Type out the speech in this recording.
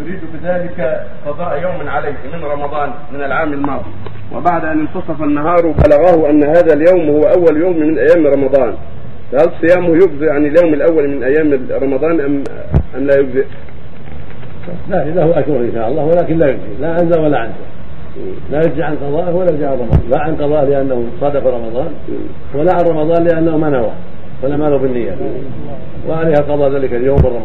يريد بذلك قضاء يوم عليه من رمضان من العام الماضي. وبعد أن انتصف النهار بلغه أن هذا اليوم هو أول يوم من أيام رمضان. فهل صيامه يجزئ عن اليوم الأول من أيام رمضان ام أم لا يجزئ؟ لا له اجر إن شاء الله ولكن لا يجزي لا عنده ولا عنده لا يجزي عن قضائه ولا يجزي عن رمضان. لا عن قضاء لأنه صادف رمضان ولا عن رمضان لأنه ما نوى ولا ماله بالنية. وعليها قضاء ذلك اليوم